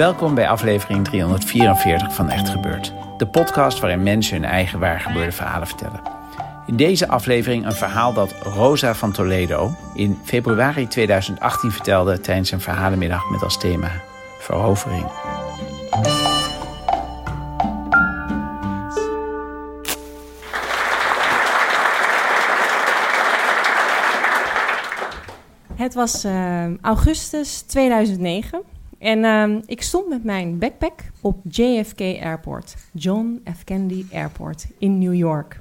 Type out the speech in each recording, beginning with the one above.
Welkom bij aflevering 344 van Echt Gebeurd. De podcast waarin mensen hun eigen waargebeurde verhalen vertellen. In deze aflevering een verhaal dat Rosa van Toledo in februari 2018 vertelde tijdens een verhalenmiddag met als thema verovering. Het was uh, augustus 2009 en uh, ik stond met mijn backpack op JFK Airport, John F. Kennedy Airport in New York.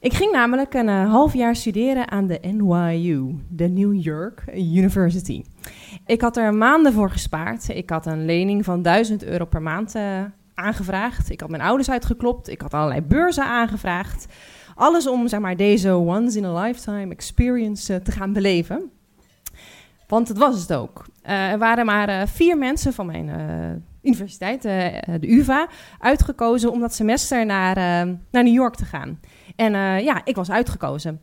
Ik ging namelijk een uh, half jaar studeren aan de NYU, de New York University. Ik had er maanden voor gespaard. Ik had een lening van 1000 euro per maand uh, aangevraagd. Ik had mijn ouders uitgeklopt. Ik had allerlei beurzen aangevraagd. Alles om zeg maar, deze once in a lifetime experience uh, te gaan beleven. Want het was het ook. Uh, er waren maar uh, vier mensen van mijn uh, universiteit, de UVA, uitgekozen om dat semester naar, naar New York te gaan. En ja, ik was uitgekozen.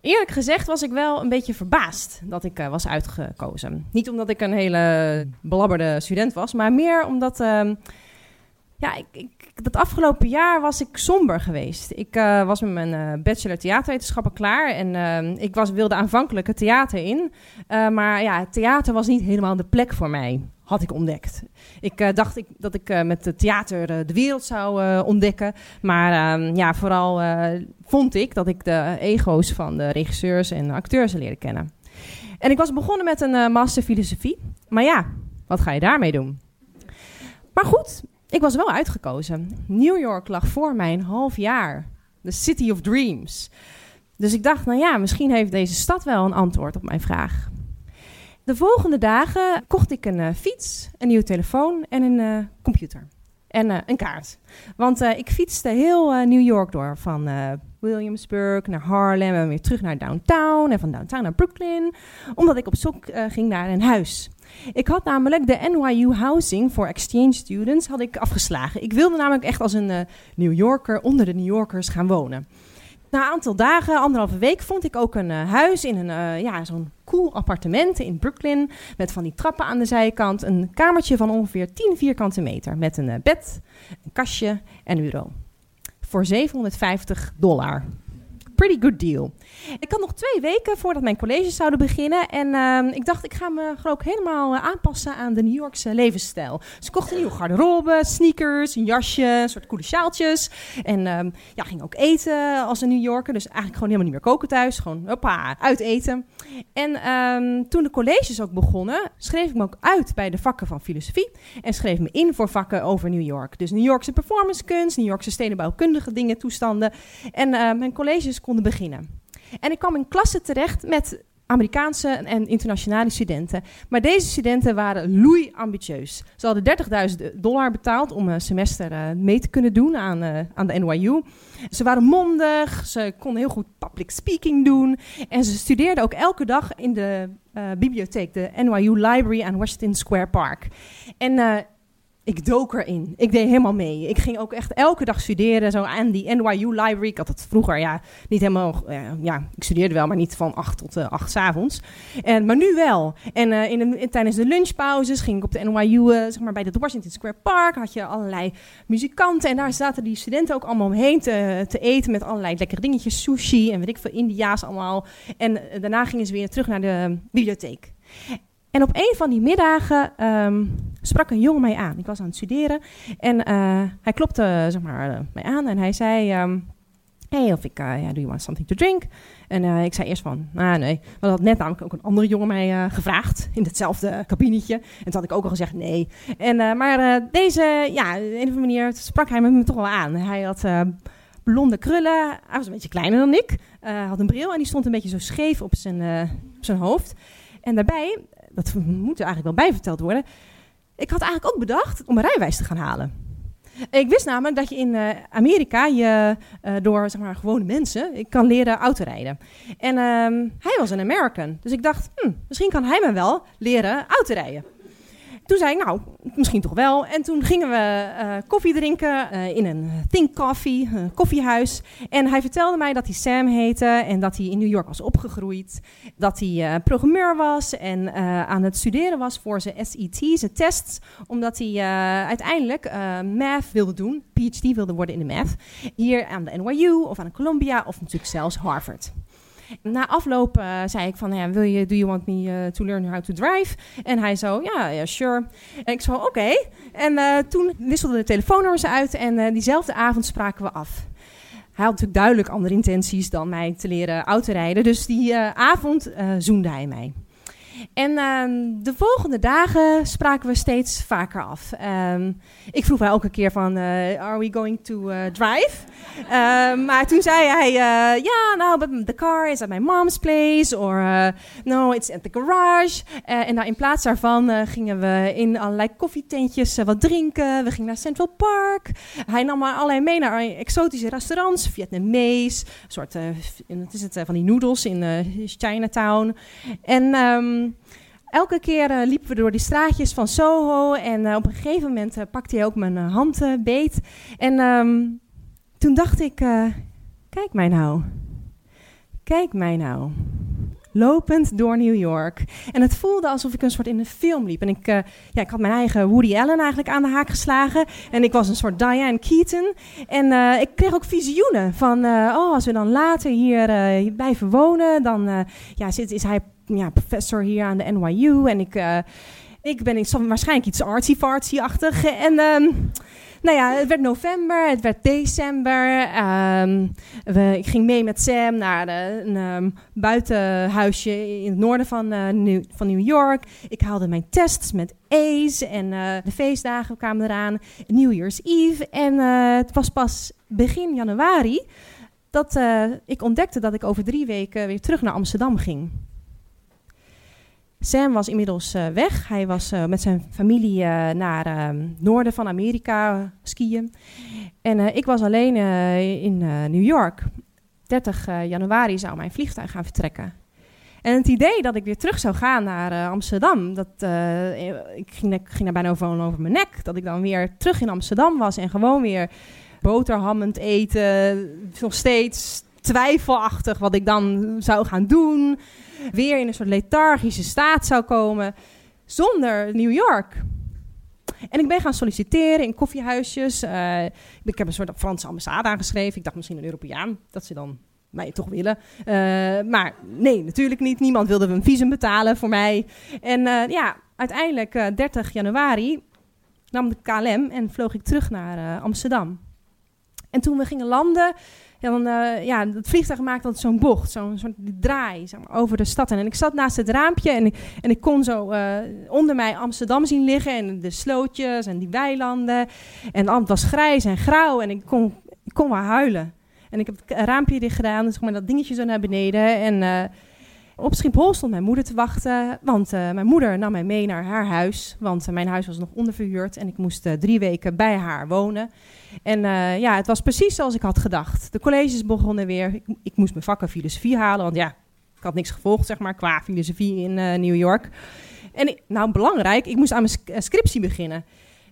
Eerlijk gezegd was ik wel een beetje verbaasd dat ik was uitgekozen. Niet omdat ik een hele belabberde student was, maar meer omdat ehm, ja, ik, dat afgelopen jaar was ik somber geweest. Ik uh, was met mijn uh, bachelor theaterwetenschappen klaar en uh, ik was, wilde aanvankelijk het theater in. maar ja, het theater was niet helemaal de plek voor mij, had ik ontdekt. Ik dacht ik, dat ik met het theater de wereld zou ontdekken. Maar ehm, ja, vooral vond ik dat ik de ego's van de regisseurs en acteurs leren kennen. En ik was begonnen met een master filosofie. Maar ja, wat ga je daarmee doen? Maar goed, ik was wel uitgekozen. New York lag voor mij een half jaar. The City of Dreams. Dus ik dacht, nou ja, misschien heeft deze stad wel een antwoord op mijn vraag. De volgende dagen kocht ik een uh, fiets, een nieuwe telefoon en een uh, computer. En uh, een kaart. Want ik fietste heel New York door. Van Williamsburg naar Harlem en weer terug naar downtown. En van downtown naar Brooklyn. Omdat ik op zoek ging naar een huis. Ik had namelijk de NYU Housing for Exchange Students had ik afgeslagen. Ik wilde namelijk echt als een uh, New Yorker onder de New Yorkers gaan wonen. Na een aantal dagen, anderhalve week, vond ik ook een uh, huis in een, uh, ja, zo'n cool appartement in Brooklyn. Met van die trappen aan de zijkant. Een kamertje van ongeveer 10 vierkante meter. Met een bed, een kastje en een bureau. Voor 750 dollar pretty good deal. Ik had nog twee weken voordat mijn colleges zouden beginnen. En uh, ik dacht, ik ga me ook helemaal uh, aanpassen aan de New Yorkse levensstijl. Dus ik kocht een nieuwe garderobe, sneakers, een jasje, een soort coole sjaaltjes. En um, ja, ging ook eten als een New Yorker. Dus eigenlijk gewoon helemaal niet meer koken thuis. Gewoon, hoppa, uit eten. En um, toen de colleges ook begonnen, schreef ik me ook uit bij de vakken van filosofie. En schreef me in voor vakken over New York. Dus New Yorkse performance kunst, New Yorkse stedenbouwkundige dingen, toestanden. En uh, mijn colleges konden beginnen. En ik kwam in klassen terecht met Amerikaanse en internationale studenten. Maar deze studenten waren loei ambitieus. Ze hadden 30.000 dollar betaald om een semester uh, mee te kunnen doen aan, uh, aan de NYU. Ze waren mondig, ze konden heel goed public speaking doen. En ze studeerden ook elke dag in de uh, bibliotheek, de NYU Library aan Washington Square Park. En ik dook erin. Ik deed helemaal mee. Ik ging ook echt elke dag studeren, zo aan die NYU Library. Ik had het vroeger, ja, niet helemaal, uh, ja, ik studeerde wel, maar niet van acht tot uh, avonds. En, maar nu wel. En uh, in de, tijdens de lunchpauzes ging ik op de NYU, zeg maar bij de Washington Square Park, had je allerlei muzikanten. En daar zaten die studenten ook allemaal omheen te, te eten met allerlei lekkere dingetjes, sushi en weet ik veel, India's allemaal. En daarna gingen ze weer terug naar de bibliotheek. En op een van die middagen um, sprak een jongen mij aan. Ik was aan het studeren en uh, hij klopte zeg maar, uh, mij aan en hij zei... Um, hey, of ik, uh, do you want something to drink? En ik zei eerst van, ah nee. Dat had net namelijk ook een andere jongen mij gevraagd in hetzelfde kabinetje. En toen had ik ook al gezegd nee. En, maar deze, ja, op een of andere manier sprak hij me toch wel aan. Hij had blonde krullen. Hij was een beetje kleiner dan ik. had een bril en die stond een beetje zo scheef op zijn, op zijn hoofd. En daarbij, dat moet er eigenlijk wel bijverteld worden... Ik had eigenlijk ook bedacht om een rijwijs te gaan halen. Ik wist namelijk dat je in uh, Amerika je uh, door zeg maar, gewone mensen ik kan leren autorijden. En um, hij was een American. Dus ik dacht, hm, misschien kan hij me wel leren autorijden. Toen zei ik, nou, misschien toch wel. En toen gingen we uh, koffie drinken uh, in een Think Coffee, een koffiehuis. En hij vertelde mij dat hij Sam heette en dat hij in New York was opgegroeid. Dat hij programmeur was en aan het studeren was voor zijn SET, zijn tests. Omdat hij uiteindelijk math wilde doen, PhD wilde worden in de math. Hier aan de NYU of aan Columbia of natuurlijk zelfs Harvard. Na afloop uh, zei ik van, ja, wil je, do you want me uh, to learn how to drive? En hij zo, ja, yeah, sure. En ik zo, oké. En uh, toen wisselden de telefoonnummers uit en diezelfde avond spraken we af. Hij had natuurlijk duidelijk andere intenties dan mij te leren autorijden. Dus die avond zoende hij mij. En uh, de volgende dagen spraken we steeds vaker af. Um, ik vroeg wel elke keer van, uh, are we going to uh, drive? Um, maar toen zei hij, uh, ja, nou, but the car is at my mom's place. Or, no, it's at the garage. en nou, in plaats daarvan gingen we in allerlei koffietentjes wat drinken. We gingen naar Central Park. Hij nam maar allerlei mee naar exotische restaurants. Vietnamees, soort, is het, van die noodles in Chinatown. En... Um, Elke keer uh, liepen we door die straatjes van Soho en uh, op een gegeven moment uh, pakte hij ook mijn hand beet. En um, toen dacht ik, kijk mij nou, kijk mij nou. Lopend door New York. En het voelde alsof ik een soort in een film liep. En ik, ja, ik had mijn eigen Woody Allen eigenlijk aan de haak geslagen. En ik was een soort Diane Keaton. En ik kreeg ook visioenen van, oh, als we dan later hier blijven wonen, dan ja, is hij ja, professor hier aan de NYU. En ik, uh, ik ben iets, waarschijnlijk iets artsy-fartsy-achtig. En um, nou ja, het werd november, het werd december. Um, we, ik ging mee met Sam naar een um, buitenhuisje in het noorden van, uh, New, van New York. Ik haalde mijn tests met A's en uh, de feestdagen kwamen eraan. New Year's Eve. En het was pas begin januari dat ik ontdekte dat ik over drie weken weer terug naar Amsterdam ging. Sam was inmiddels uh, weg. Hij was uh, met zijn familie uh, naar ehm, noorden van Amerika skiën. En ik was alleen in New York. 30 januari zou mijn vliegtuig gaan vertrekken. En het idee dat ik weer terug zou gaan naar Amsterdam, dat, ik, ging, ik ging daar bijna over, over mijn nek. Dat ik dan weer terug in Amsterdam was en gewoon weer boterhammend eten. Nog steeds twijfelachtig wat ik dan zou gaan doen weer in een soort lethargische staat zou komen zonder New York. En ik ben gaan solliciteren in koffiehuisjes. Uh, ik heb een soort Franse ambassade aangeschreven. Ik dacht misschien een Europeaan, dat ze dan mij toch willen. Uh, maar nee, natuurlijk niet. Niemand wilde een visum betalen voor mij. En uh, ja, uiteindelijk 30 januari nam de KLM en vloog ik terug naar Amsterdam. En toen we gingen landen, ja, dan, uh, ja, het vliegtuig maakt altijd zo'n bocht, zo'n soort draai zeg maar, over de stad. En ik zat naast het raampje en ik, en ik kon zo uh, onder mij Amsterdam zien liggen en de slootjes en die weilanden. En het was grijs en grauw en ik kon, ik kon wel huilen. En ik heb het raampje dicht gedaan, dus maar dat dingetje zo naar beneden. En uh, op Schiphol stond mijn moeder te wachten, want uh, mijn moeder nam mij mee naar haar huis. Want uh, mijn huis was nog onderverhuurd en ik moest uh, drie weken bij haar wonen. En ja, het was precies zoals ik had gedacht. De colleges begonnen weer. Ik, ik, moest mijn vakken filosofie halen, want ja, ik had niks gevolgd, zeg maar, qua filosofie in New York. En nou, belangrijk, ik moest aan mijn scriptie beginnen.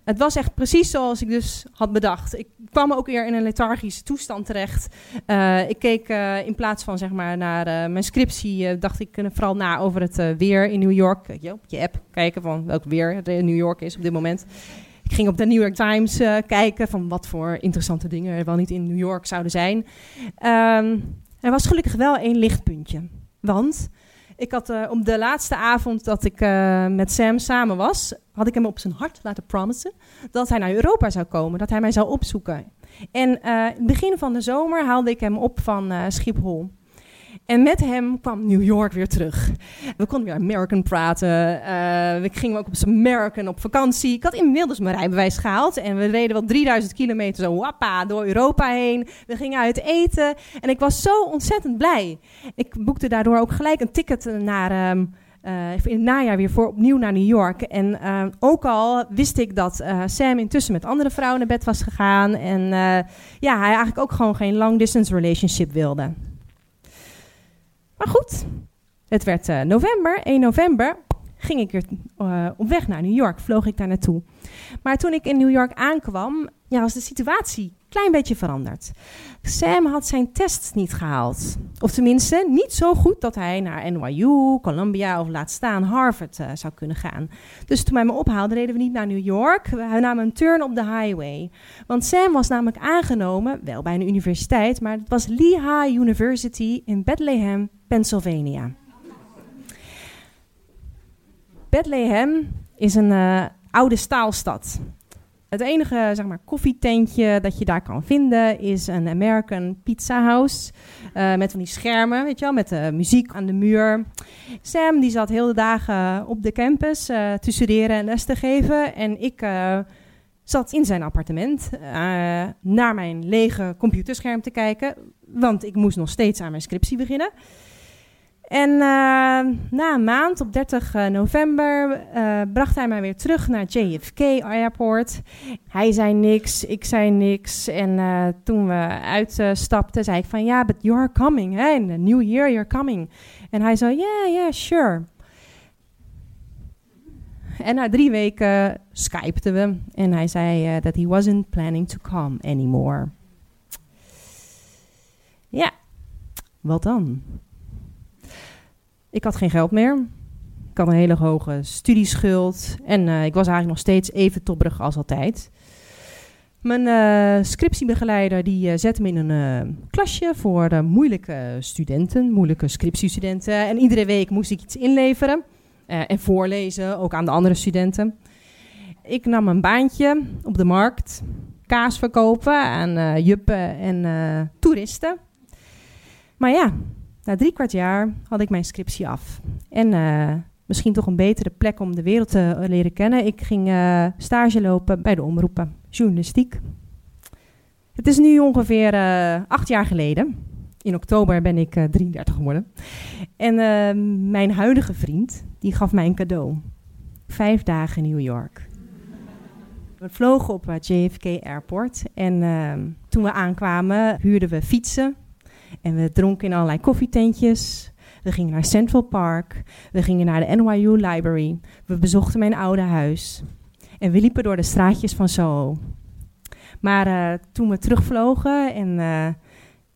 Het was echt precies zoals ik dus had bedacht. Ik kwam ook weer in een lethargische toestand terecht. Uh, ik keek uh, in plaats van zeg maar naar uh, mijn scriptie, dacht ik vooral na over het weer in New York. Je, op je app kijken van welk weer in New York is op dit moment. Ik ging op de New York Times kijken van wat voor interessante dingen er wel niet in New York zouden zijn. Um, er was gelukkig wel één lichtpuntje. Want ik had uh, op de laatste avond dat ik uh, met Sam samen was, had ik hem op zijn hart laten promissen dat hij naar Europa zou komen, dat hij mij zou opzoeken. En uh, begin van de zomer haalde ik hem op van Schiphol. En met hem kwam New York weer terug. We konden weer American praten. Uh, we gingen ook op American op vakantie. Ik had inmiddels mijn rijbewijs gehaald. En we reden wel 3000 kilometer zo wappa door Europa heen. We gingen uit eten. En ik was zo ontzettend blij. Ik boekte daardoor ook gelijk een ticket naar... Um, uh, in het najaar weer voor opnieuw naar New York. En uh, ook al wist ik dat Sam intussen met andere vrouwen naar bed was gegaan. En ja, hij eigenlijk ook gewoon geen long distance relationship wilde. Maar goed, het werd uh, november. 1 november ging ik weer uh, op weg naar New York, vloog ik daar naartoe. Maar toen ik in New York aankwam, ja, was de situatie een klein beetje veranderd. Sam had zijn tests niet gehaald. Of tenminste, niet zo goed dat hij naar NYU, Columbia of laat staan Harvard uh, zou kunnen gaan. Dus toen hij me ophaalde, reden we niet naar New York. We namen een turn op de highway. Want Sam was namelijk aangenomen, wel bij een universiteit, maar het was Lehigh University in Bethlehem, Pennsylvania. Bethlehem is een uh, oude staalstad. Het enige zeg maar, koffietentje dat je daar kan vinden is een American Pizza House. Uh, met van die schermen, weet je wel, met uh, muziek aan de muur. Sam die zat heel de dagen op de campus te studeren en les te geven. En ik zat in zijn appartement naar mijn lege computerscherm te kijken. Want ik moest nog steeds aan mijn scriptie beginnen. En uh, na een maand, op 30 uh, november, uh, bracht hij mij weer terug naar JFK Airport. Hij zei niks, ik zei niks. En toen we uitstapten, zei ik van... Ja, but you're coming, hè? In the new year, you're coming. En hij zei, yeah, yeah, sure. En na drie weken skypten we. En hij zei dat he wasn't planning to come anymore. Ja, wat dan? Ik had geen geld meer. Ik had een hele hoge studieschuld. En uh, ik was eigenlijk nog steeds even tobberig als altijd. Mijn uh, scriptiebegeleider die uh, zette me in een klasje voor moeilijke studenten, moeilijke scriptiestudenten. En iedere week moest ik iets inleveren en voorlezen, ook aan de andere studenten. Ik nam een baantje op de markt, kaas verkopen aan juppen en toeristen. Maar ja, na drie kwart jaar had ik mijn scriptie af. En uh, misschien toch een betere plek om de wereld te leren kennen. Ik ging uh, stage lopen bij de omroepen, journalistiek. Het is nu ongeveer acht jaar geleden. In oktober ben ik 33 geworden. En mijn huidige vriend, die gaf mij een cadeau. Vijf dagen in New York. We vlogen op JFK Airport. En toen we aankwamen, huurden we fietsen en we dronken in allerlei koffietentjes. We gingen naar Central Park. We gingen naar de NYU Library. We bezochten mijn oude huis. En we liepen door de straatjes van Soho. Maar uh, toen we terugvlogen en uh,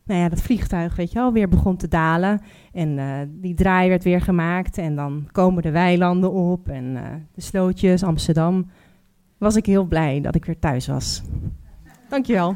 nou ja, dat vliegtuig, weet je wel, weer begon te dalen. En uh, die draai werd weer gemaakt. En dan komen de weilanden op en de slootjes, Amsterdam. Was ik heel blij dat ik weer thuis was. Dankjewel.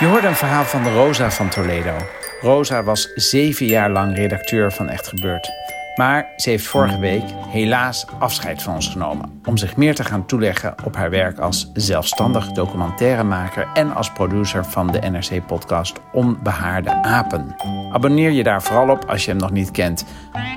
Je hoorde een verhaal van Rosa van Toledo. Rosa was zeven jaar lang redacteur van Echt Gebeurd. Maar ze heeft vorige week helaas afscheid van ons genomen... om zich meer te gaan toeleggen op haar werk als zelfstandig documentairemaker... en als producer van de NRC-podcast Onbehaarde Apen. Abonneer je daar vooral op als je hem nog niet kent.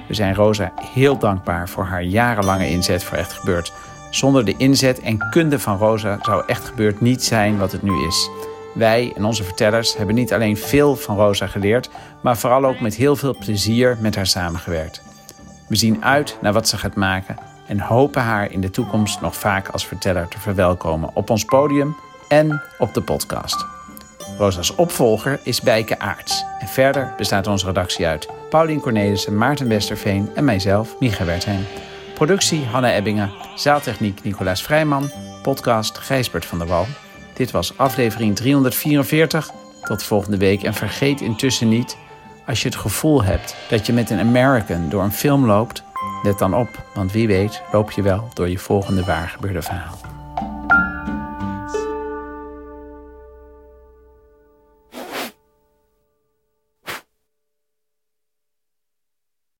We zijn Rosa heel dankbaar voor haar jarenlange inzet voor Echt Gebeurd. Zonder de inzet en kunde van Rosa zou Echt Gebeurd niet zijn wat het nu is... Wij en onze vertellers hebben niet alleen veel van Rosa geleerd, maar vooral ook met heel veel plezier met haar samengewerkt. We zien uit naar wat ze gaat maken en hopen haar in de toekomst nog vaak als verteller te verwelkomen op ons podium en op de podcast. Rosa's opvolger is Bijke Aarts. En verder bestaat onze redactie uit Paulien Cornelissen, Maarten Westerveen en mijzelf, Micha Wertheim. Productie Hanna Ebbingen, zaaltechniek Nicolaas Vrijman, podcast Gijsbert van der Wal. Dit was aflevering 344. Tot volgende week en vergeet intussen niet, als je het gevoel hebt dat je met een American door een film loopt, let dan op, want wie weet loop je wel door je volgende waargebeurde verhaal.